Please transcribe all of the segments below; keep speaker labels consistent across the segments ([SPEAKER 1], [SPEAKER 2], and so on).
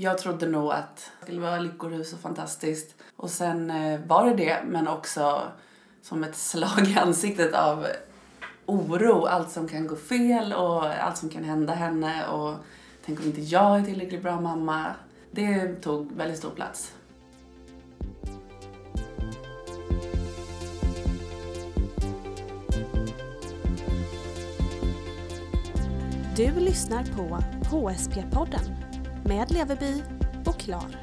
[SPEAKER 1] Jag trodde nog att det skulle vara lyckorus och fantastiskt. Och sen eh, var det det, men också som ett slag i ansiktet av oro. Allt som kan gå fel och allt som kan hända henne. Och tänk om inte jag är tillräckligt bra mamma. Det tog väldigt stor plats.
[SPEAKER 2] Du lyssnar på HSP-podden med Leveby och Klar.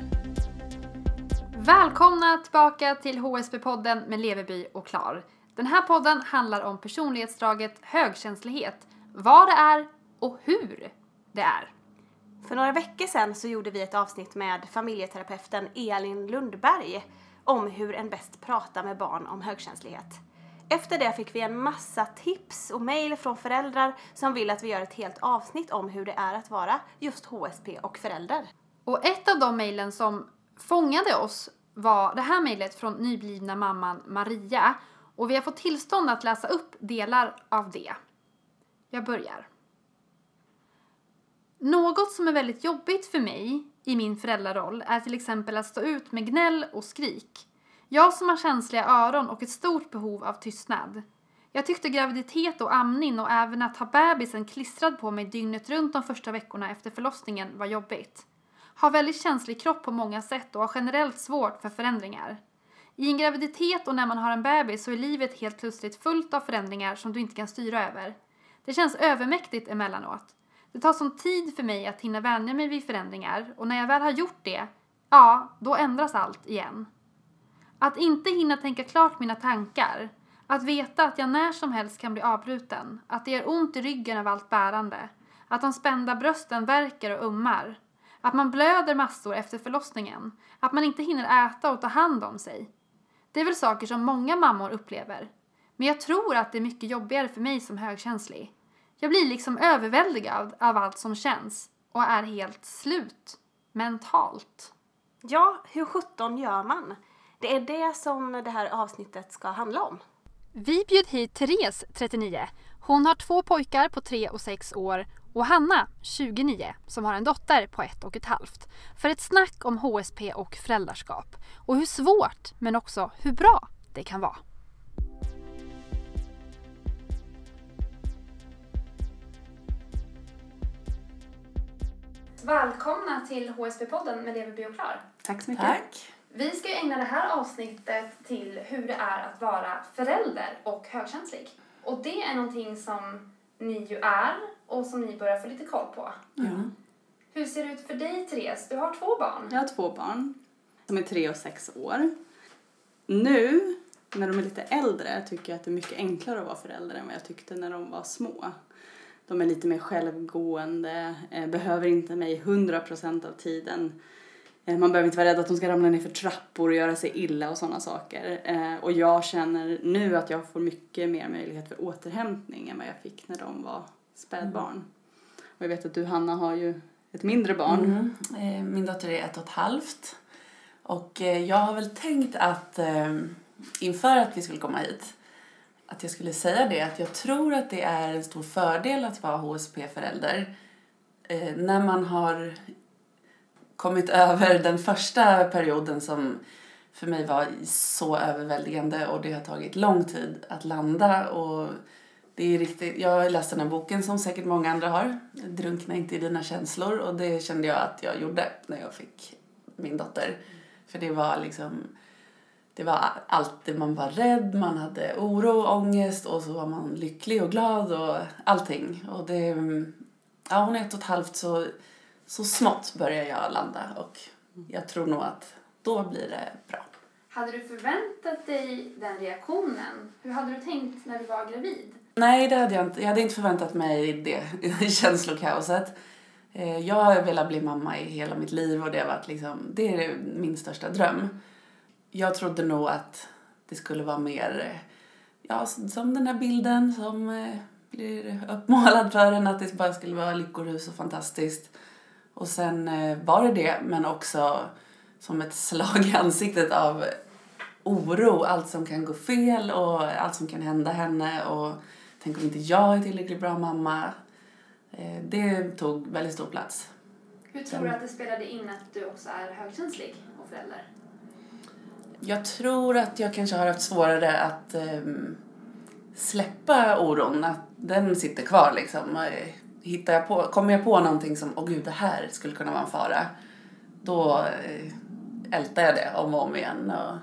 [SPEAKER 3] Välkomna tillbaka till HSP-podden med Leveby och Klar. Den här podden handlar om personlighetsdraget högkänslighet, vad det är och hur det är.
[SPEAKER 2] För några veckor sedan så gjorde vi ett avsnitt med familjeterapeuten Elin Lundberg om hur en bäst pratar med barn om högkänslighet. Efter det fick vi en massa tips och mejl från föräldrar som vill att vi gör ett helt avsnitt om hur det är att vara just HSP och förälder.
[SPEAKER 3] Och ett av de mejlen som fångade oss var det här mejlet från nyblivna mamman Maria och vi har fått tillstånd att läsa upp delar av det. Jag börjar. Något som är väldigt jobbigt för mig i min föräldraroll är till exempel att stå ut med gnäll och skrik. Jag som har känsliga öron och ett stort behov av tystnad. Jag tyckte graviditet och amning och även att ha bebisen klistrad på mig dygnet runt de första veckorna efter förlossningen var jobbigt. Har väldigt känslig kropp på många sätt och har generellt svårt för förändringar. I en graviditet och när man har en bebis så är livet helt plötsligt fullt av förändringar som du inte kan styra över. Det känns övermäktigt emellanåt. Det tar som tid för mig att hinna vänja mig vid förändringar och när jag väl har gjort det, ja, då ändras allt igen. Att inte hinna tänka klart mina tankar, att veta att jag när som helst kan bli avbruten, att det gör ont i ryggen av allt bärande, att de spända brösten värker och ummar, att man blöder massor efter förlossningen, att man inte hinner äta och ta hand om sig. Det är väl saker som många mammor upplever. Men jag tror att det är mycket jobbigare för mig som högkänslig. Jag blir liksom överväldigad av allt som känns och är helt slut. Mentalt.
[SPEAKER 2] Ja, hur sjutton gör man? Det är det som det här avsnittet ska handla om.
[SPEAKER 3] Vi bjöd hit Therese, 39. Hon har två pojkar på 3 och 6 år och Hanna, 29, som har en dotter på ett och ett halvt. För ett snack om HSP och föräldraskap. Och hur svårt, men också hur bra det kan vara. Välkomna till HSP-podden med Lever och Klar.
[SPEAKER 1] Tack så mycket. Tack.
[SPEAKER 3] Vi ska ägna det här avsnittet till hur det är att vara förälder och högkänslig. Och det är någonting som ni ju är och som ni börjar få lite koll på.
[SPEAKER 1] Ja.
[SPEAKER 3] Hur ser det ut för dig, Therese? Du har två barn.
[SPEAKER 4] Jag har två barn som är tre och sex år. Nu, när de är lite äldre, tycker jag att det är mycket enklare att vara förälder än vad jag tyckte när de var små. De är lite mer självgående, eh, behöver inte mig 100% av tiden. Eh, man behöver inte vara rädd att de ska ramla ner för trappor och göra sig illa och sådana saker. Eh, och jag känner nu att jag får mycket mer möjlighet för återhämtning än vad jag fick när de var spädbarn. Mm. Och jag vet att du Hanna har ju ett mindre barn.
[SPEAKER 1] Mm. Eh, min dotter är ett och ett halvt. Och jag har väl tänkt att inför att vi skulle komma hit att jag skulle säga det att jag tror att det är en stor fördel att vara HSP-förälder när man har kommit över den första perioden som för mig var så överväldigande och det har tagit lång tid att landa och det är riktigt, jag har läst den här boken som säkert många andra har, Drunkna inte i dina känslor och det kände jag att jag gjorde när jag fick min dotter. För det var liksom, det var alltid, man var rädd, man hade oro och ångest och så var man lycklig och glad och allting. Och det, ja hon är ett och ett halvt så så smått börjar jag landa och jag tror nog att då blir det bra.
[SPEAKER 3] Hade du förväntat dig den reaktionen? Hur hade du tänkt när du var gravid?
[SPEAKER 1] Nej, det hade jag inte. Jag hade inte förväntat mig det känslokaoset. Eh, jag har velat bli mamma i hela mitt liv och det har varit liksom, det är min största dröm. Jag trodde nog att det skulle vara mer, ja, som den här bilden som eh, blir uppmålad för en, att det bara skulle vara lyckorus och fantastiskt. Och sen eh, var det det, men också som ett slag i ansiktet av oro. Allt som kan gå fel och allt som kan hända henne. Och tänk om inte jag är tillräckligt bra mamma. Eh, det tog väldigt stor plats.
[SPEAKER 3] Hur tror du att det spelade in att du också är högkänslig och förälder?
[SPEAKER 1] Jag tror att jag kanske har haft svårare att ehm, släppa oron, att den sitter kvar liksom. Hittar jag på, kommer jag på någonting som, åh gud, det här skulle kunna vara en fara, då eh, ältar jag det om och om igen och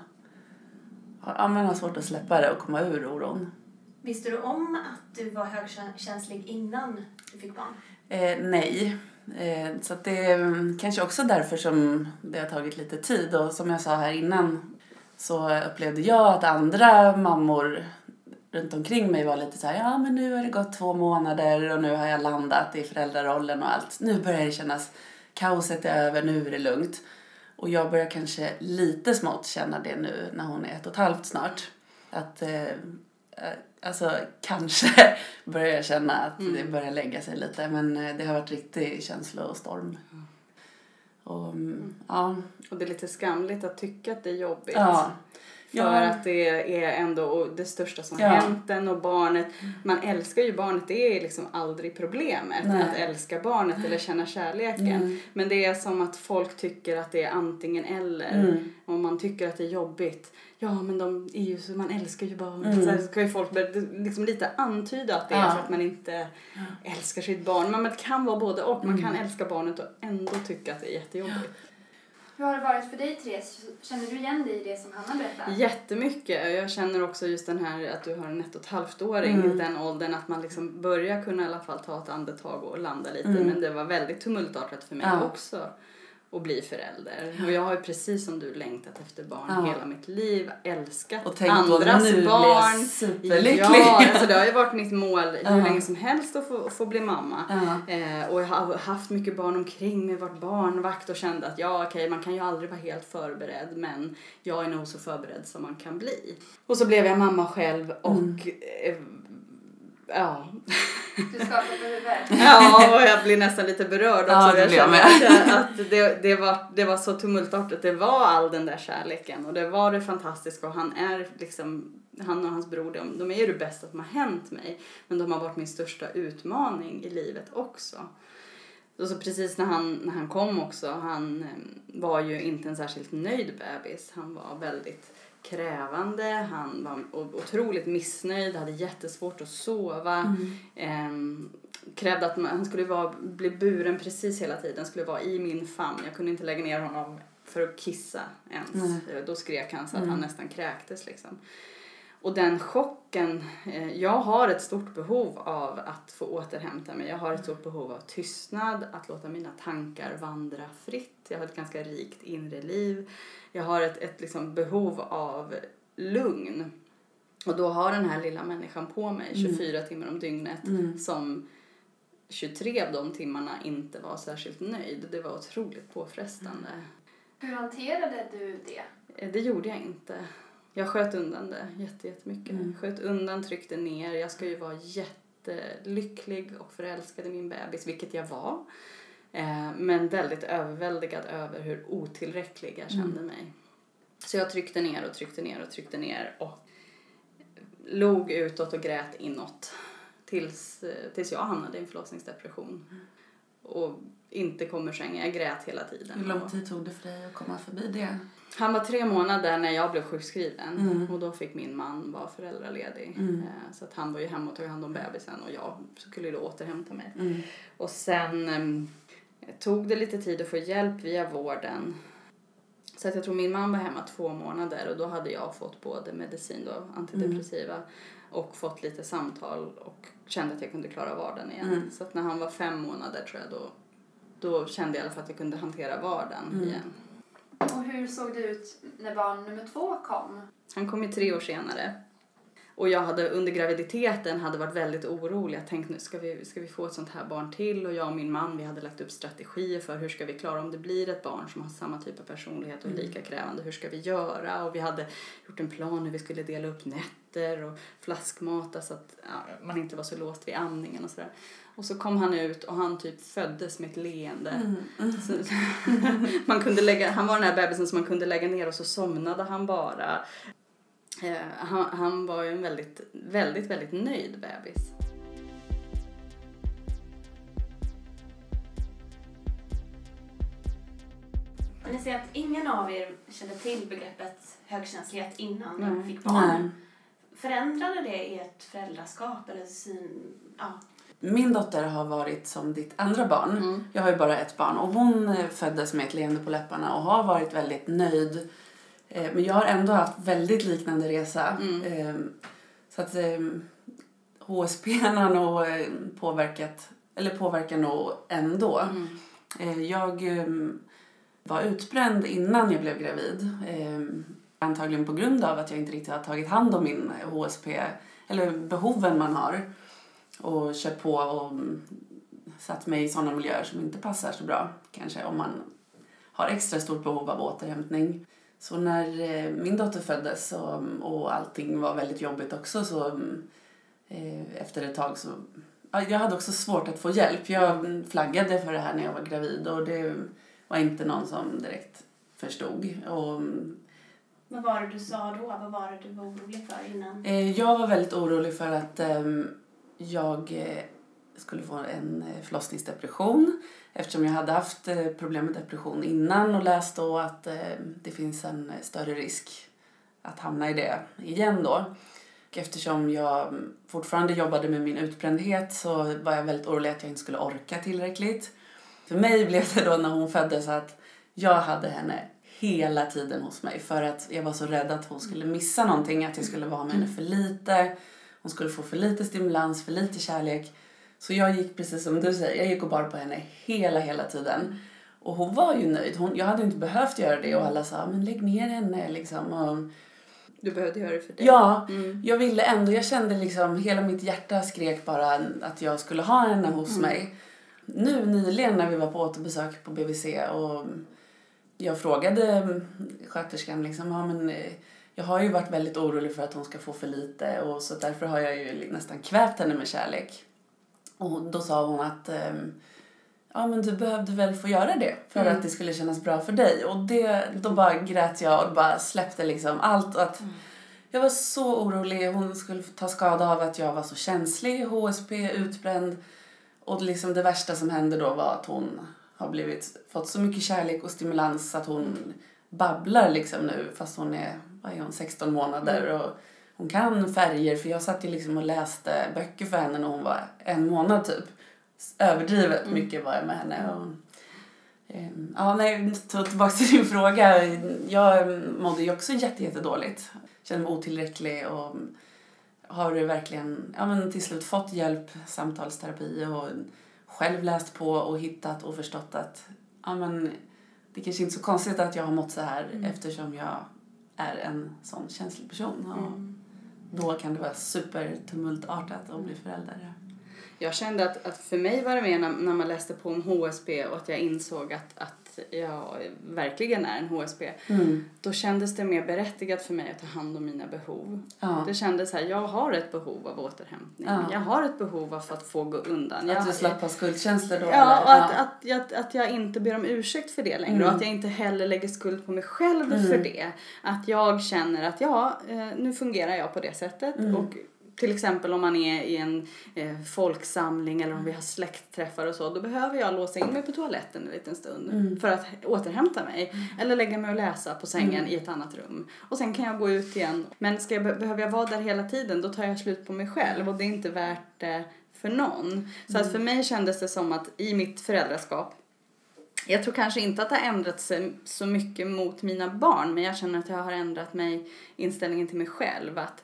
[SPEAKER 1] ja, men har svårt att släppa det och komma ur oron.
[SPEAKER 2] Visste du om att du var högkänslig innan du fick barn?
[SPEAKER 1] Eh, nej. Eh, så det är mm, kanske också därför som det har tagit lite tid. Och som jag sa här innan så upplevde jag att andra mammor runt omkring mig var lite så här, ja men nu har det gått två månader och nu har jag landat i föräldrarollen och allt. Nu börjar det kännas, kaoset är över, nu är det lugnt. Och jag börjar kanske lite smått känna det nu när hon är ett och ett halvt snart. Att eh, eh, alltså kanske börjar jag känna att det börjar lägga sig lite men eh, det har varit riktig känslostorm. Och mm, ja,
[SPEAKER 4] Och det är lite skamligt att tycka att det är jobbigt.
[SPEAKER 1] ja.
[SPEAKER 4] För
[SPEAKER 1] Ja.
[SPEAKER 4] att det är ändå det största som
[SPEAKER 1] Ja.
[SPEAKER 4] hänt en och barnet. Man älskar ju barnet, det är liksom aldrig problemet.
[SPEAKER 1] Nej.
[SPEAKER 4] Att älska barnet eller känna kärleken.
[SPEAKER 1] Mm.
[SPEAKER 4] Men det är som att folk tycker att det är antingen eller.
[SPEAKER 1] Mm.
[SPEAKER 4] Om man tycker att det är jobbigt. Ja men de är ju så, man älskar ju barn.
[SPEAKER 1] Mm.
[SPEAKER 4] Så ska ju folk liksom lite antyda att det är
[SPEAKER 1] Ja.
[SPEAKER 4] för att man inte älskar sitt barn. Men det kan vara både och. Man
[SPEAKER 1] Mm.
[SPEAKER 4] kan älska barnet och ändå tycka att det är jättejobbigt.
[SPEAKER 3] Varit för dig Therese? Känner du igen dig i det som Hanna berättar?
[SPEAKER 4] Jättemycket. Jag känner också just den här att du har en ett och ett halvt åring
[SPEAKER 1] Mm.
[SPEAKER 4] den åldern att man liksom börjar kunna i alla fall ta ett andetag och landa lite.
[SPEAKER 1] Mm.
[SPEAKER 4] Men det var väldigt tumultartat för mig
[SPEAKER 1] Ja.
[SPEAKER 4] också att bli förälder. Och jag har ju precis som du längtat efter barn
[SPEAKER 1] Ja.
[SPEAKER 4] hela mitt liv, älskat
[SPEAKER 1] Och tänkt
[SPEAKER 4] andras
[SPEAKER 1] nu
[SPEAKER 4] barn.
[SPEAKER 1] superlycklig.
[SPEAKER 4] Ja, alltså det har ju varit mitt mål hur
[SPEAKER 1] Ja.
[SPEAKER 4] länge som helst att få, få bli mamma.
[SPEAKER 1] Ja.
[SPEAKER 4] Eh, och jag har haft mycket barn omkring mig, varit barnvakt och kände att ja okej man kan ju aldrig vara helt förberedd men jag är nog så förberedd som man kan bli. Och så blev jag mamma själv och
[SPEAKER 1] Mm.
[SPEAKER 4] Ja.
[SPEAKER 3] Du skakar på huvudet.
[SPEAKER 4] ja och jag blir nästan lite berörd också.
[SPEAKER 1] Ja, det
[SPEAKER 4] jag
[SPEAKER 1] blir jag
[SPEAKER 4] känner att, att det, det, var, det var så tumultartat. Det var all den där kärleken och det var det fantastiska och han är liksom han och hans bror, de, de är ju det bästa som har hänt mig. Men de har varit min största utmaning i livet också. Och så precis när han, när han kom också, han eh, var ju inte en särskilt nöjd bebis. Han var väldigt krävande, han var otroligt missnöjd, hade jättesvårt att sova. Ehm, krävde att man, han skulle vara, bli buren precis hela tiden, skulle vara i min famn. Jag kunde inte lägga ner honom för att kissa ens. Eh, Då skrek han så att han nästan kräktes liksom. Och den chocken, eh, jag har ett stort behov av att få återhämta mig. Jag har ett stort behov av tystnad, att låta mina tankar vandra fritt. Jag har ett ganska rikt inre liv. Jag har ett, ett liksom behov av lugn. Och då har den här lilla människan på mig 24 timmar om dygnet
[SPEAKER 1] Mm.
[SPEAKER 4] som 23 av de timmarna inte var särskilt nöjd. Det var otroligt påfrestande.
[SPEAKER 3] Hur hanterade du det?
[SPEAKER 4] Eh, Det gjorde jag inte. Jag sköt undan det jätte, jättemycket.
[SPEAKER 1] Mm.
[SPEAKER 4] Sköt undan, tryckte ner. Jag ska ju vara jättelycklig och förälskad i min bebis, vilket jag var. Eh, men väldigt överväldigad över hur otillräcklig jag kände mig. Så jag tryckte ner och tryckte ner och tryckte ner och log utåt och grät inåt. Tills, eh, tills jag hamnade i en förlossningsdepression. Och inte kom ur sängen. Jag grät hela tiden.
[SPEAKER 1] Hur lång tid tog det för dig att komma förbi det?
[SPEAKER 4] Han var tre månader när jag blev sjukskriven
[SPEAKER 1] Mm.
[SPEAKER 4] och då fick min man vara föräldraledig.
[SPEAKER 1] Mm.
[SPEAKER 4] Eh, Så att han var ju hemma och tog hand om bebisen och jag skulle då återhämta mig.
[SPEAKER 1] Mm.
[SPEAKER 4] Och sen em, tog det lite tid att få hjälp via vården. Så att jag tror min man var hemma två månader och då hade jag fått både medicin då, antidepressiva och fått lite samtal och kände att jag kunde klara vardagen igen.
[SPEAKER 1] Mm.
[SPEAKER 4] Så att när han var fem månader tror jag då, då kände jag i alla fall att jag kunde hantera vardagen
[SPEAKER 1] Mm.
[SPEAKER 4] igen.
[SPEAKER 3] Och hur såg det ut när barn nummer två kom?
[SPEAKER 4] Han kom ju tre år senare. Och jag hade under graviditeten hade varit väldigt orolig. Jag tänkte nu ska vi, ska vi få ett sånt här barn till? Och jag och min man vi hade lagt upp strategier för hur ska vi klara om det blir ett barn som har samma typ av personlighet och lika krävande. Hur ska vi göra? Och vi hade gjort en plan hur vi skulle dela upp nätter och flaskmata så att ja, man inte var så låst vid amningen och sådär. Och så kom han ut och han typ föddes med ett leende. Så, man kunde lägga, han var den här bebisen som man kunde lägga ner och så somnade han bara. Eh, han, han var ju en väldigt, väldigt, väldigt nöjd bebis.
[SPEAKER 2] säga att ingen av er kände till begreppet högkänslighet innan
[SPEAKER 4] Nej.
[SPEAKER 2] ni fick barn.
[SPEAKER 1] Nej.
[SPEAKER 2] Förändrade det ert föräldraskap eller syn? Ja.
[SPEAKER 1] Min dotter har varit som ditt andra barn.
[SPEAKER 4] Mm.
[SPEAKER 1] Jag har ju bara ett barn och hon eh, föddes med ett leende på läpparna och har varit väldigt nöjd. Eh, Men jag har ändå haft väldigt liknande resa.
[SPEAKER 4] Mm.
[SPEAKER 1] Eh, Så att HSP har nog eh, påverkat, eller påverkar nog ändå.
[SPEAKER 4] Mm.
[SPEAKER 1] Eh, Jag eh, var utbränd innan jag blev gravid. Antagligen på grund av att jag inte riktigt har tagit hand om min HSP, eller behoven man har. Och kört på och mm, satt mig i sådana miljöer som inte passar så bra kanske om man har extra stort behov av återhämtning. Så när eh, min dotter föddes och, och allting var väldigt jobbigt också så eh, efter ett tag så ja, jag hade också svårt att få hjälp. Jag flaggade för det här när jag var gravid och det var inte någon som direkt förstod. Och,
[SPEAKER 2] Vad var det du sa då? Vad var det du var orolig för innan?
[SPEAKER 1] Eh, Jag var väldigt orolig för att ehm, jag skulle få en eh, förlossningsdepression eftersom jag hade haft eh, problem med depression innan och läst då att eh, det finns en större risk att hamna i det igen då. Och eftersom jag mm, fortfarande jobbade med min utbrändhet så var jag väldigt orolig att jag inte skulle orka tillräckligt. För mig blev det då när hon föddes att jag hade henne hela tiden hos mig för att jag var så rädd att hon skulle missa någonting, att jag skulle vara med henne för lite. Hon skulle få för lite stimulans, för lite kärlek. Så jag gick precis som du säger, jag gick och bar på henne hela, hela tiden. Och hon var ju nöjd. Hon, jag hade inte behövt göra det och alla sa men lägg ner henne liksom. Och,
[SPEAKER 4] Du behövde göra det för dig.
[SPEAKER 1] ja,
[SPEAKER 4] Mm.
[SPEAKER 1] jag ville ändå, jag kände liksom hela mitt hjärta skrek bara att jag skulle ha henne hos mig. Nu nyligen när vi var på återbesök på BVC och jag frågade sköterskan liksom, ja men eh, jag har ju varit väldigt orolig för att hon ska få för lite och så därför har jag ju nästan kvävt henne med kärlek. Och då sa hon att ehm, ja men du behövde väl få göra det för
[SPEAKER 4] Mm.
[SPEAKER 1] att det skulle kännas bra för dig. Och det, då bara grät jag och bara släppte liksom allt. Att Jag var så orolig. Hon skulle ta skada av att jag var så känslig, HSP, utbränd. Och liksom det värsta som hände då var att hon har blivit, fått så mycket kärlek och stimulans att hon babblar liksom nu fast hon är, vad är hon, 16 månader. Och hon kan färger för jag satt ju liksom och läste böcker för henne när hon var en månad typ. Överdrivet mycket var jag med henne. Och, ehm, ja, nej, tillbaka till din fråga. Jag mådde ju också jätte, jättedåligt. Kände mig otillräcklig och har verkligen ja, men till slut fått hjälp, samtalsterapi och själv läst på och hittat och förstått att ja, men, det kanske inte är så konstigt att jag har mått så här eftersom jag är en sån känslig person. Och då kan det vara supertumultartat att bli förälder.
[SPEAKER 4] Jag kände att, att för mig var det mer när, när man läste på om HSB och att jag insåg att, att jag verkligen är en HSB.
[SPEAKER 1] Mm.
[SPEAKER 4] Då kändes det mer berättigat för mig att ta hand om mina behov.
[SPEAKER 1] Ja.
[SPEAKER 4] Det kändes här, jag har ett behov av återhämtning.
[SPEAKER 1] Ja.
[SPEAKER 4] Jag har ett behov av att få gå undan.
[SPEAKER 1] Att du slapp ha skuldkänslor då?
[SPEAKER 4] Ja,
[SPEAKER 1] eller?
[SPEAKER 4] och att, att, jag, att jag inte ber om ursäkt för det längre
[SPEAKER 1] Mm.
[SPEAKER 4] och att jag inte heller lägger skuld på mig själv för det. Att jag känner att ja, eh, nu fungerar jag på det sättet
[SPEAKER 1] Mm.
[SPEAKER 4] och till exempel om man är i en eh, folksamling eller om vi har släktträffar och så, då behöver jag låsa in mig på toaletten en liten stund
[SPEAKER 1] Mm.
[SPEAKER 4] för att återhämta mig. Eller lägga mig och läsa på sängen i ett annat rum. Och sen kan jag gå ut igen. Men ska jag, be- behöver jag vara där hela tiden, då tar jag slut på mig själv och det är inte värt det för någon. Så att för mig kändes det som att i mitt föräldraskap jag tror kanske inte att det har ändrat sig så mycket mot mina barn men jag känner att jag har ändrat mig inställningen till mig själv att eh,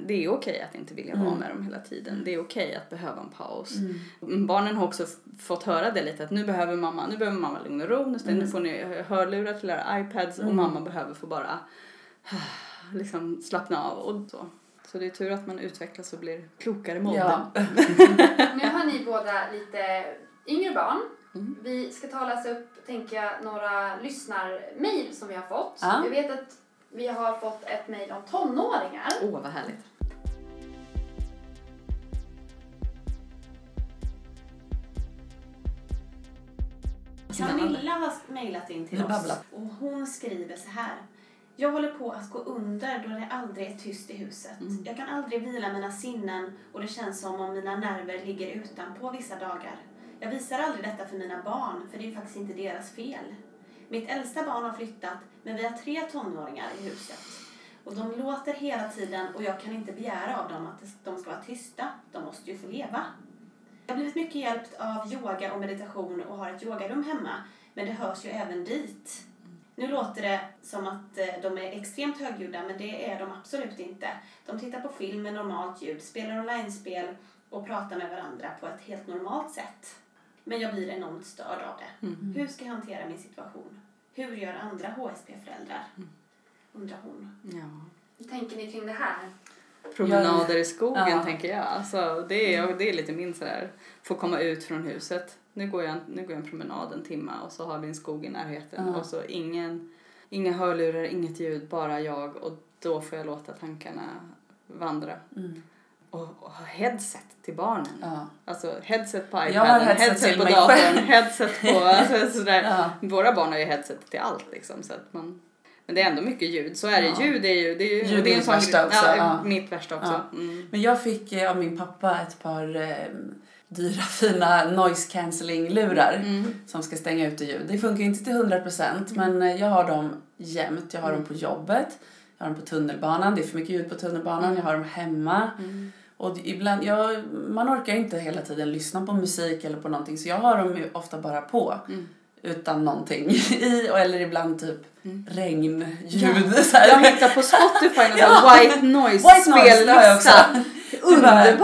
[SPEAKER 4] det är okej att inte vilja vara med dem hela tiden. Det är okej att behöva en paus. Mm, Barnen har också fått höra det lite att nu behöver mamma, nu behöver mamma lugn och ro, nu, nu får ni hörlurar till era iPads och mamma behöver få bara liksom slappna av och så. Så det är tur att man utvecklas och blir klokare med.
[SPEAKER 1] Ja.
[SPEAKER 3] Nu har ni båda lite yngre barn.
[SPEAKER 4] Mm.
[SPEAKER 3] Vi ska ta och läsa upp, tänker jag, några lyssnarmail som vi har fått.
[SPEAKER 1] Ja.
[SPEAKER 3] Jag vet att vi har fått ett mail om tonåringar.
[SPEAKER 4] Åh, vad härligt.
[SPEAKER 2] Camilla har mejlat in till oss och hon skriver så här. Jag håller på att gå under då det aldrig är tyst i huset.
[SPEAKER 1] Mm.
[SPEAKER 2] Jag kan aldrig vila mina sinnen och det känns som om mina nerver ligger utanpå vissa dagar. Jag visar aldrig detta för mina barn, för det är faktiskt inte deras fel. Mitt äldsta barn har flyttat, men vi har tre tonåringar i huset. Och de låter hela tiden och jag kan inte begära av dem att de ska vara tysta. De måste ju få leva. Jag har blivit mycket hjälpt av yoga och meditation och har ett yogarum hemma. Men det hörs ju även dit. Nu låter det som att eh, de är extremt högljudda, men det är de absolut inte. De tittar på film med normalt ljud, spelar online-spel och pratar med varandra på ett helt normalt sätt. Men jag blir enormt störd av det. Hur ska jag hantera min situation? Hur gör andra HSP-föräldrar? Undrar hon.
[SPEAKER 4] Ja.
[SPEAKER 3] Hur tänker ni kring det här?
[SPEAKER 4] Promenader i skogen
[SPEAKER 1] Ja.
[SPEAKER 4] tänker jag. Alltså, det, är, det är lite min sådär, få komma ut från huset. Nu går, jag, nu går jag en promenad en timme och så har vi en skog i närheten.
[SPEAKER 1] Ja.
[SPEAKER 4] Och så ingen, inga hörlurar, inget ljud, bara jag. Och då får jag låta tankarna vandra.
[SPEAKER 1] Mm.
[SPEAKER 4] Och, och ha headset till barnen.
[SPEAKER 1] Ja.
[SPEAKER 4] Alltså headset på iPaden,
[SPEAKER 1] Jag har headset till
[SPEAKER 4] på datorn, headset på... Alltså, sådär.
[SPEAKER 1] Ja.
[SPEAKER 4] Våra barn har ju headset till allt liksom. Så att man, men det är ändå mycket ljud. Så är det.
[SPEAKER 1] Ja.
[SPEAKER 4] Ljud är ju... Det är ju
[SPEAKER 1] Ljud
[SPEAKER 4] det
[SPEAKER 1] är mitt värsta också,
[SPEAKER 4] Ja, mitt värsta också. Mm.
[SPEAKER 1] Men jag fick eh, av min pappa ett par eh, dyra fina noise cancelling lurar
[SPEAKER 4] Mm.
[SPEAKER 1] som ska stänga ute ljud. Det funkar inte till 100% men eh, jag har dem jämt. Jag har dem på jobbet, jag har dem på tunnelbanan. Det är för mycket ljud på tunnelbanan. Jag har dem hemma.
[SPEAKER 4] Mm.
[SPEAKER 1] Och ibland, jag, man orkar inte hela tiden lyssna på musik eller på någonting så jag har dem ofta bara på.
[SPEAKER 4] Mm.
[SPEAKER 1] Utan någonting i och eller ibland typ
[SPEAKER 4] Mm.
[SPEAKER 1] regnljud. Så här.
[SPEAKER 4] Jag hittar på Spotify någon
[SPEAKER 1] Ja.
[SPEAKER 4] white noise
[SPEAKER 1] White noise, det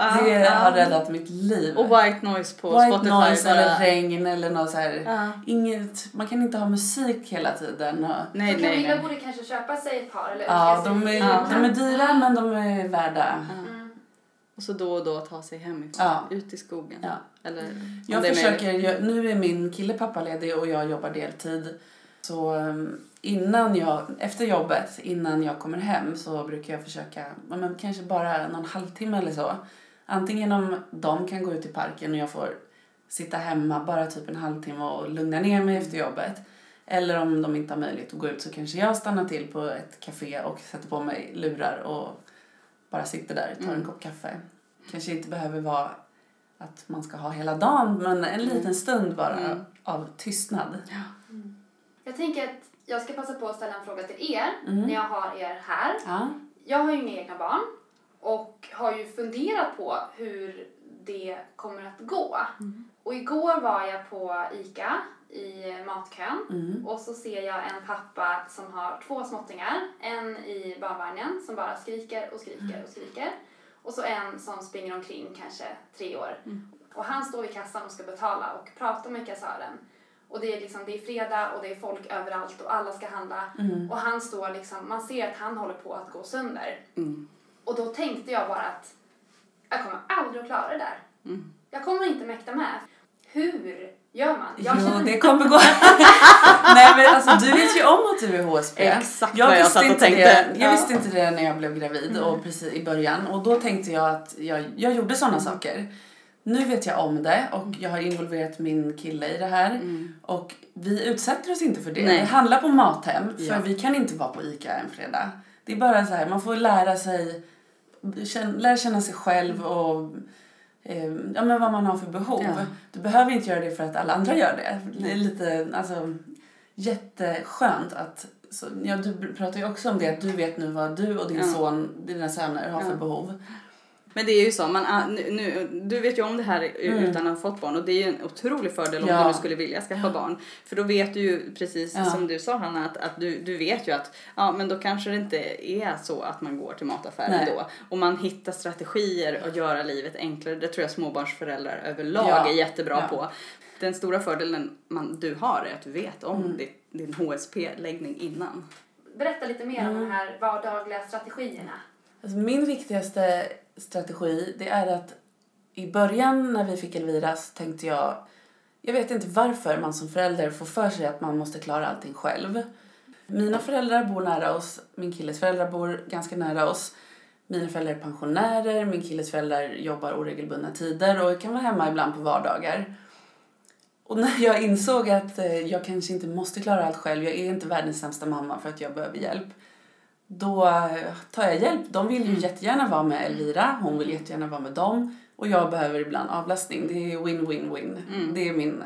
[SPEAKER 4] Underbart!
[SPEAKER 1] Det
[SPEAKER 4] Ja,
[SPEAKER 1] har räddat mitt liv.
[SPEAKER 4] Och white noise på
[SPEAKER 1] White
[SPEAKER 4] Spotify.
[SPEAKER 1] noise
[SPEAKER 4] bara.
[SPEAKER 1] eller regn eller något så här.
[SPEAKER 4] Ja.
[SPEAKER 1] Inget, man kan inte ha musik hela tiden. Och,
[SPEAKER 4] Nej,
[SPEAKER 3] Så
[SPEAKER 4] nej,
[SPEAKER 3] Camilla
[SPEAKER 4] nej.
[SPEAKER 3] borde kanske köpa sig ett par eller
[SPEAKER 1] ja, de är, de är dyra men de är värda.
[SPEAKER 3] Mm.
[SPEAKER 4] Och så då och då ta sig hemifrån.
[SPEAKER 1] Ja.
[SPEAKER 4] Ut i skogen.
[SPEAKER 1] Ja.
[SPEAKER 4] Eller
[SPEAKER 1] Jag försöker, jag, nu är min kille pappaledig och jag jobbar deltid. Så um, innan jag, efter jobbet, innan jag kommer hem så brukar jag försöka, men kanske bara någon halvtimme eller så. Antingen om de kan gå ut i parken och jag får sitta hemma bara typ en halvtimme och lugna ner mig efter jobbet. Eller om de inte har möjlighet att gå ut så kanske jag stannar till på ett café och sätter på mig lurar och bara sitter där och tar en
[SPEAKER 4] Mm.
[SPEAKER 1] kopp kaffe. Kanske inte behöver vara att man ska ha hela dagen men en liten stund bara
[SPEAKER 4] Mm.
[SPEAKER 1] av tystnad.
[SPEAKER 3] Jag tänker att jag ska passa på att ställa en fråga till er
[SPEAKER 1] Mm.
[SPEAKER 3] när jag har er här.
[SPEAKER 1] Ja.
[SPEAKER 3] Jag har ju inga egna barn och har ju funderat på hur det kommer att gå. Och igår var jag på ICA i matkön
[SPEAKER 1] Mm.
[SPEAKER 3] och så ser jag en pappa som har två småttingar. En i barnvagnen som bara skriker och skriker och skriker. Och så en som springer omkring, kanske tre år. Och han står vid kassan och ska betala och pratar med kassören. Och det är liksom, det är fredag och det är folk överallt och alla ska handla.
[SPEAKER 1] Mm.
[SPEAKER 3] Och han står liksom, man ser att han håller på att gå sönder.
[SPEAKER 4] Mm.
[SPEAKER 3] Och då tänkte jag bara att jag kommer aldrig att klara det där.
[SPEAKER 4] Mm.
[SPEAKER 3] Jag kommer inte mäkta med. Hur gör man? Jag känner-
[SPEAKER 1] det kommer gå. Nej men alltså du vet ju om att du är HSP.
[SPEAKER 4] Exakt vad jag
[SPEAKER 1] visste
[SPEAKER 4] satt och
[SPEAKER 1] inte
[SPEAKER 4] tänkte.
[SPEAKER 1] Det, jag
[SPEAKER 4] Ja.
[SPEAKER 1] visste inte det när jag blev gravid och precis i början. Och då tänkte jag att jag, jag gjorde sådana saker. Nu vet jag om det och jag har involverat min kille i det här.
[SPEAKER 4] Mm.
[SPEAKER 1] Och vi utsätter oss inte för det.
[SPEAKER 4] Nej.
[SPEAKER 1] Vi handlar på Mathem för
[SPEAKER 4] Ja.
[SPEAKER 1] vi kan inte vara på ICA en fredag. Det är bara så här, man får lära sig, lära känna sig själv och eh, ja, men vad man har för behov.
[SPEAKER 4] Ja.
[SPEAKER 1] Du behöver inte göra det för att alla andra gör det. Det är lite, alltså jätteskönt att så, ja, du pratar ju också om det att du vet nu vad du och din
[SPEAKER 4] Ja.
[SPEAKER 1] son, dina söner har för behov.
[SPEAKER 4] Men det är ju så, man, ah, nu, nu, du vet ju om det här
[SPEAKER 1] Mm.
[SPEAKER 4] utan att ha fått barn och det är ju en otrolig fördel om
[SPEAKER 1] Ja.
[SPEAKER 4] du nu skulle vilja skaffa barn. För då vet du ju precis
[SPEAKER 1] Ja.
[SPEAKER 4] som du sa Hanna att, att du, du vet ju att ja men då kanske det inte är så att man går till mataffären
[SPEAKER 1] Nej.
[SPEAKER 4] då. Och man hittar strategier att göra livet enklare. Det tror jag småbarnsföräldrar överlag
[SPEAKER 1] Ja.
[SPEAKER 4] är jättebra
[SPEAKER 1] Ja.
[SPEAKER 4] på. Den stora fördelen man, du har är att du vet om
[SPEAKER 1] Mm.
[SPEAKER 4] ditt, din HSP-läggning innan.
[SPEAKER 3] Berätta lite mer om
[SPEAKER 1] Mm.
[SPEAKER 3] de här vardagliga strategierna.
[SPEAKER 1] Alltså min viktigaste strategi det är att i början när vi fick Elvira så tänkte jag jag vet inte varför man som förälder får för sig att man måste klara allting själv. Mina föräldrar bor nära oss, min killes föräldrar bor ganska nära oss. Mina föräldrar är pensionärer, min killes föräldrar jobbar oregelbundna tider och kan vara hemma ibland på vardagar. Och när jag insåg att eh, jag kanske inte måste klara allt själv, jag är inte världens sämsta mamma för att jag behöver hjälp. Då eh, tar jag hjälp. De vill ju jättegärna vara med Elvira, hon vill jättegärna vara med dem. Och jag behöver ibland avlastning. Det är win-win-win.
[SPEAKER 4] Mm.
[SPEAKER 1] Det är min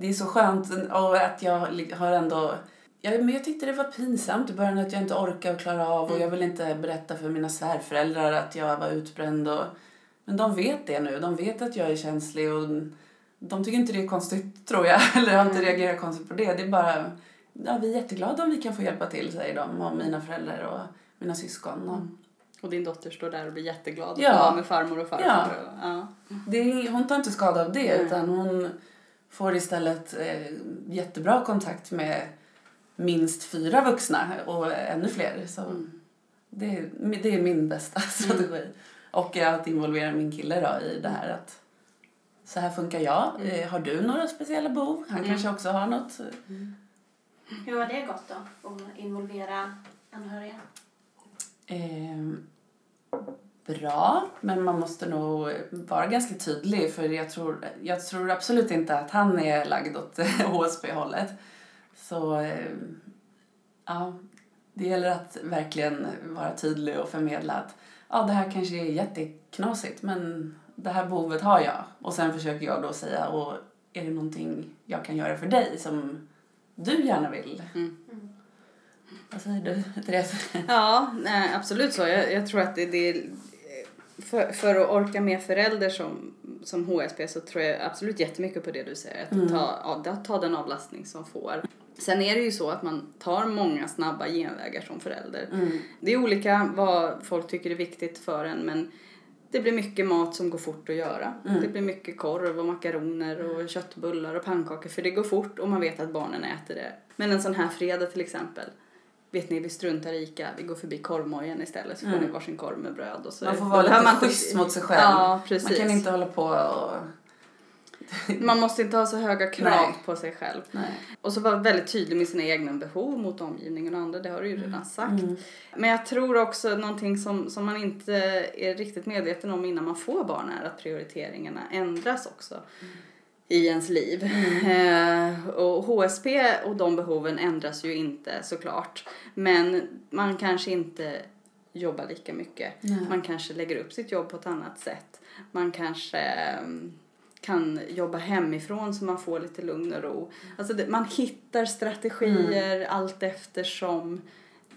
[SPEAKER 1] det är så skönt och att jag har ändå... Ja, men jag tyckte det var pinsamt i början att jag inte orkade och klara av och jag vill inte berätta för mina svärföräldrar att jag var utbränd. Och, men de vet det nu. De vet att jag är känslig och de tycker inte det är konstigt tror jag. Eller har inte reagerat konstigt på det. Det är bara... Ja, vi är jätteglada om vi kan få hjälpa till, säger de. Och mina föräldrar och mina syskon. Och,
[SPEAKER 4] Och din dotter står där och blir jätteglad
[SPEAKER 1] Ja.
[SPEAKER 4] ja. med farmor och farfar.
[SPEAKER 1] Ja.
[SPEAKER 4] Och, ja.
[SPEAKER 1] Det är, hon tar inte skada av det
[SPEAKER 4] Nej.
[SPEAKER 1] utan hon får istället eh, jättebra kontakt med minst fyra vuxna och ännu fler. Så det, är- det är min bästa strategi. Och att involvera min kille då i det här att så här funkar jag. Eh, har du några speciella behov? Han kanske också har något.
[SPEAKER 2] Hur har det gått då? Att involvera anhöriga?
[SPEAKER 1] Eh, bra, men man måste nog vara ganska tydlig för jag tror, jag tror absolut inte att han är lagd åt HSB-hållet. Så eh, ja, det gäller att verkligen vara tydlig och förmedla att ja, det här kanske är jätteknasigt men det här behovet har jag. Och sen försöker jag då säga, och är det någonting jag kan göra för dig som du gärna vill?
[SPEAKER 4] Mm.
[SPEAKER 1] Vad säger du, Therese?
[SPEAKER 4] Ja, nej, absolut så. Jag, jag tror att det, det är... För, för att orka med förälder som, som HSP så tror jag absolut jättemycket på det du säger. Att ta, ja, att ta den avlastning som får. Sen är det ju så att man tar många snabba genvägar som förälder. Det är olika vad folk tycker är viktigt för en men det blir mycket mat som går fort att göra. Det blir mycket korv och makaroner och köttbullar och pannkakor för det går fort och man vet att barnen äter det. Men en sån här fredag till exempel. Vet ni, vi struntar i Ica, vi går förbi korvmojen istället så får ni varsin korv med bröd. Och så
[SPEAKER 1] Man får vara lite schysst mot sig själv.
[SPEAKER 4] Ja, precis.
[SPEAKER 1] Man kan inte hålla på och...
[SPEAKER 4] Man måste inte ha så höga krav
[SPEAKER 1] Nej.
[SPEAKER 4] på sig själv.
[SPEAKER 1] Nej.
[SPEAKER 4] Och så vara väldigt tydlig med sina egna behov mot omgivningen och andra, det har du ju
[SPEAKER 1] Mm.
[SPEAKER 4] redan sagt. Men jag tror också någonting som, som man inte är riktigt medveten om innan man får barn är att prioriteringarna ändras också i ens liv. Eh, och HSP och de behoven ändras ju inte såklart. Men man kanske inte jobbar lika mycket.
[SPEAKER 1] Nej.
[SPEAKER 4] Man kanske lägger upp sitt jobb på ett annat sätt. Man kanske mm, kan jobba hemifrån så man får lite lugn och ro. Alltså det, man hittar strategier allt eftersom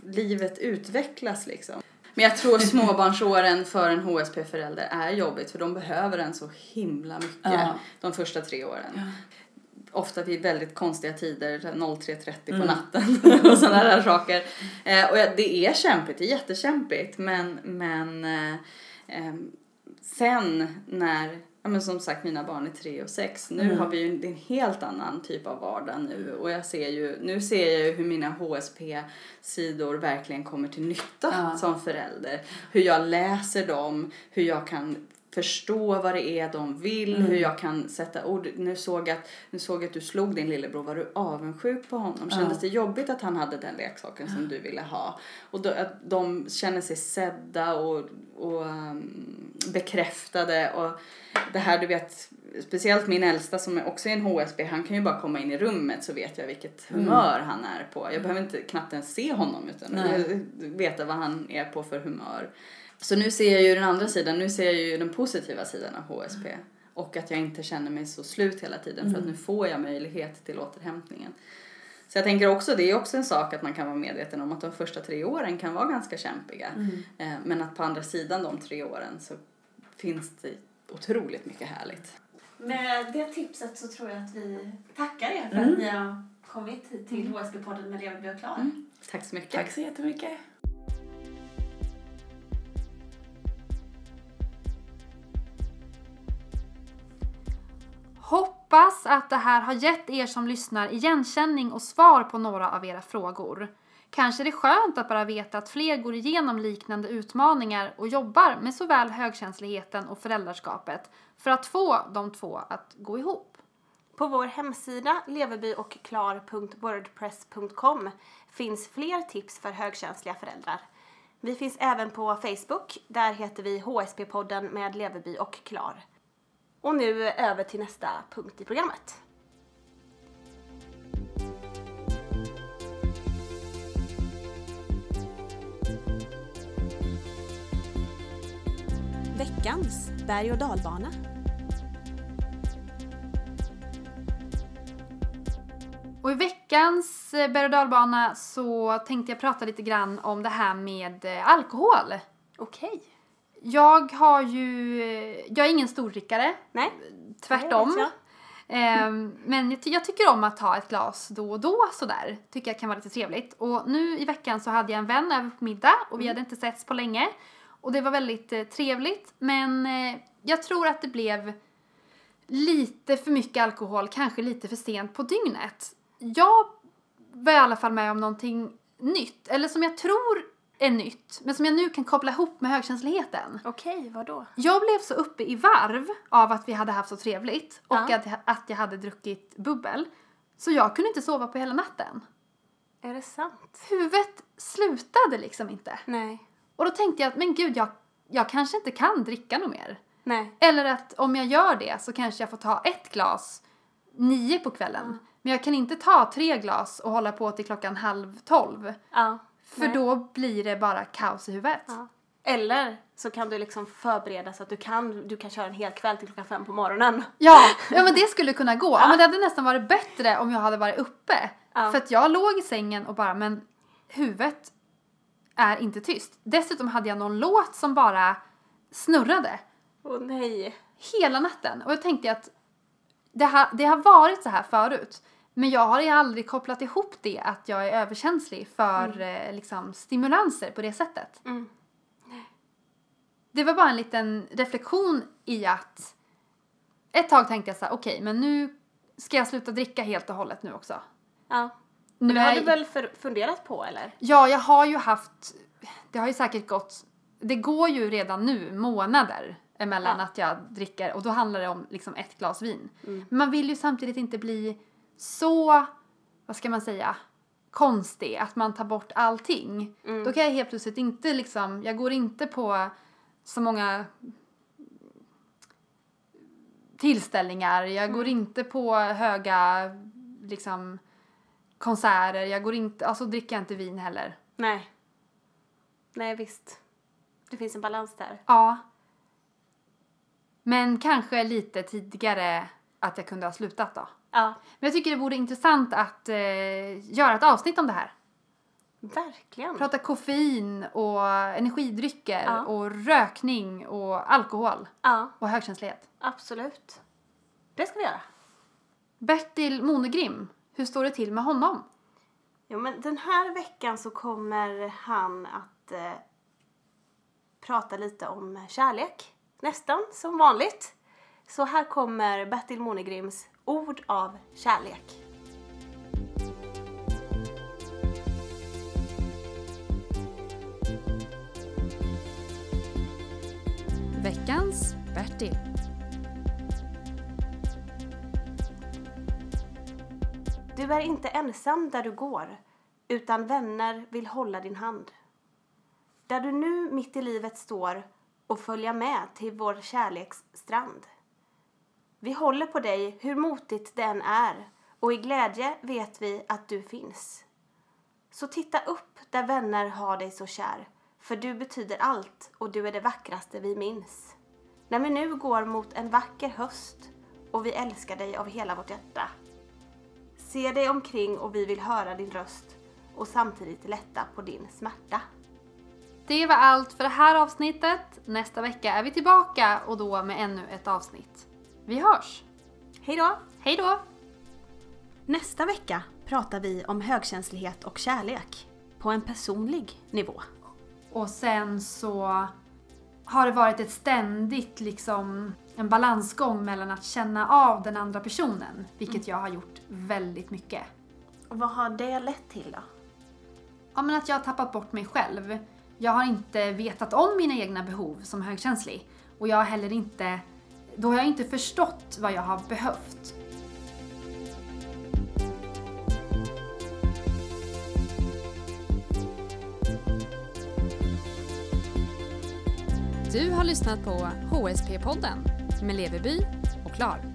[SPEAKER 4] livet utvecklas liksom. Men jag tror småbarnsåren för en HSP-förälder är jobbigt för de behöver en så himla mycket
[SPEAKER 1] Ja.
[SPEAKER 4] de första tre åren. Ofta vid väldigt konstiga tider, 03.30 på natten och sådana där saker. Eh, och ja, det är kämpigt, det är jättekämpigt men, men eh, ehm, sen när, ja men som sagt mina barn är tre och sex, nu har vi ju en, en helt annan typ av vardag nu och jag ser ju, nu ser jag ju hur mina HSP-sidor verkligen kommer till nytta
[SPEAKER 1] Ja.
[SPEAKER 4] som förälder. Hur jag läser dem, hur jag kan förstå vad det är de vill, hur jag kan sätta ord. Nu såg, jag att, nu såg att du slog din lillebror, var du avundsjuk på honom? Kändes det jobbigt att han hade den leksaken som du ville ha? Och då, att de känner sig sedda och, och um, bekräftade och det här du vet, speciellt min äldsta som är också är en HSB, han kan ju bara komma in i rummet så vet jag vilket humör han är på. Jag behöver inte knappt ens se honom utan veta vad han är på för humör. Så nu ser jag ju den andra sidan, nu ser jag ju den positiva sidan av HSP. Och att jag inte känner mig så slut hela tiden för att nu får jag möjlighet till återhämtningen. Så jag tänker också, det är också en sak att man kan vara medveten om att de första tre åren kan vara ganska kämpiga. Eh, Men att på andra sidan de tre åren så finns det otroligt mycket härligt.
[SPEAKER 2] Med det tipset så tror jag att vi tackar er för att ni har kommit hit till HSB-podden med Leverby och Klar.
[SPEAKER 4] Tack så mycket.
[SPEAKER 1] Tack så jättemycket.
[SPEAKER 3] Hoppas att det här har gett er som lyssnar igenkänning och svar på några av era frågor. Kanske är det skönt att bara veta att fler går igenom liknande utmaningar och jobbar med såväl högkänsligheten och föräldraskapet för att få de två att gå ihop.
[SPEAKER 2] På vår hemsida leverbyochklar.wordpress.com finns fler tips för högkänsliga föräldrar. Vi finns även på Facebook. Där heter vi HSP-podden med Leverby och Klar. Och nu över till nästa punkt i programmet. Veckans berg och dalbana.
[SPEAKER 3] veckans eh, berg och dalbana så tänkte jag prata lite grann om det här med eh, alkohol.
[SPEAKER 2] Okej.
[SPEAKER 3] Jag har ju, jag är ingen stordrickare,
[SPEAKER 2] Nej.
[SPEAKER 3] tvärtom.
[SPEAKER 2] Jag.
[SPEAKER 3] Ehm, men jag, ty- jag tycker om att ta ett glas då och då sådär. Tycker jag kan vara lite trevligt. Och nu i veckan så hade jag en vän över på middag och vi hade inte setts på länge. Och det var väldigt eh, trevligt men eh, jag tror att det blev lite för mycket alkohol, kanske lite för sent på dygnet. Jag var i alla fall med om någonting nytt, eller som jag tror är nytt, men som jag nu kan koppla ihop med högkänsligheten.
[SPEAKER 2] Okej, vadå?
[SPEAKER 3] Jag blev så uppe i varv av att vi hade haft så trevligt och
[SPEAKER 2] Ja.
[SPEAKER 3] att, att jag hade druckit bubbel. Så jag kunde inte sova på hela natten.
[SPEAKER 2] Är det sant?
[SPEAKER 3] Huvudet slutade liksom inte.
[SPEAKER 2] Nej.
[SPEAKER 3] Och då tänkte jag att men gud, jag, jag kanske inte kan dricka något mer.
[SPEAKER 2] Nej.
[SPEAKER 3] Eller att om jag gör det så kanske jag får ta ett glas nio på kvällen. Men jag kan inte ta tre glas och hålla på till klockan halv tolv.
[SPEAKER 2] Ja.
[SPEAKER 3] För
[SPEAKER 2] Nej.
[SPEAKER 3] då blir det bara kaos i huvudet.
[SPEAKER 2] Ja. Eller så kan du liksom förbereda så att du kan, du kan köra en hel kväll till klockan fem på morgonen.
[SPEAKER 3] Ja, ja men det skulle kunna gå. Ja. men det hade nästan varit bättre om jag hade varit uppe.
[SPEAKER 2] Ja.
[SPEAKER 3] För att jag låg i sängen och bara, men huvudet är inte tyst. Dessutom hade jag någon låt som bara snurrade
[SPEAKER 2] Åh nej.
[SPEAKER 3] hela natten. Och jag tänkte att det har, det har varit så här förut. Men jag har ju aldrig kopplat ihop det att jag är överkänslig för eh, liksom, stimulanser på det sättet.
[SPEAKER 2] Mm.
[SPEAKER 3] Det var bara en liten reflektion i att ett tag tänkte jag så här, okej, men nu ska jag sluta dricka helt och hållet nu också.
[SPEAKER 2] Ja.
[SPEAKER 3] Nu
[SPEAKER 2] Men det har
[SPEAKER 3] jag-
[SPEAKER 2] du väl för, funderat på eller?
[SPEAKER 3] Ja, jag har ju haft, det har ju säkert gått, det går ju redan nu månader emellan
[SPEAKER 2] Ja.
[SPEAKER 3] att jag dricker och då handlar det om liksom ett glas vin. Men man vill ju samtidigt inte bli så, vad ska man säga, konstig att man tar bort allting. Då kan jag helt plötsligt inte liksom, jag går inte på så många tillställningar, jag går inte på höga liksom konserter, jag går inte, alltså dricker jag inte vin heller.
[SPEAKER 2] Nej. Nej visst. Det finns en balans där.
[SPEAKER 3] Ja. Men kanske lite tidigare att jag kunde ha slutat då.
[SPEAKER 2] Ja.
[SPEAKER 3] Men jag tycker det vore intressant att eh, göra ett avsnitt om det här.
[SPEAKER 2] Verkligen.
[SPEAKER 3] Prata koffein och energidrycker
[SPEAKER 2] Ja.
[SPEAKER 3] och rökning och alkohol
[SPEAKER 2] Ja,
[SPEAKER 3] och högkänslighet.
[SPEAKER 2] absolut. Det ska vi göra.
[SPEAKER 3] Bertil Monegrim, hur står det till med honom?
[SPEAKER 2] Jo, men den här veckan så kommer han att eh, prata lite om kärlek. Nästan som vanligt. Så här kommer Bertil Monegrims ord av kärlek.
[SPEAKER 3] Veckans Bertil.
[SPEAKER 2] Du är inte ensam där du går, utan vänner vill hålla din hand. Där du nu mitt i livet står och följa med till vår kärleksstrand. Vi håller på dig hur motigt det än är och i glädje vet vi att du finns. Så titta upp där vänner har dig så kär, för du betyder allt och du är det vackraste vi minns. När vi nu går mot en vacker höst och vi älskar dig av hela vårt hjärta. Se dig omkring och vi vill höra din röst och samtidigt lätta på din smärta.
[SPEAKER 3] Det var allt för det här avsnittet. Nästa vecka är vi tillbaka och då med ännu ett avsnitt. Vi hörs!
[SPEAKER 2] Hej då!
[SPEAKER 3] Hej då!
[SPEAKER 2] Nästa vecka pratar vi om högkänslighet och kärlek på en personlig nivå.
[SPEAKER 3] Och sen så har det varit ett ständigt liksom en balansgång mellan att känna av den andra personen, vilket jag har gjort väldigt mycket.
[SPEAKER 2] Och vad har det lett till då?
[SPEAKER 3] Ja men att jag har tappat bort mig själv. Jag har inte vetat om mina egna behov som högkänslig och jag har heller inte, då har jag inte förstått vad jag har behövt.
[SPEAKER 5] Du har lyssnat på HSP-podden med Leveby och Klar.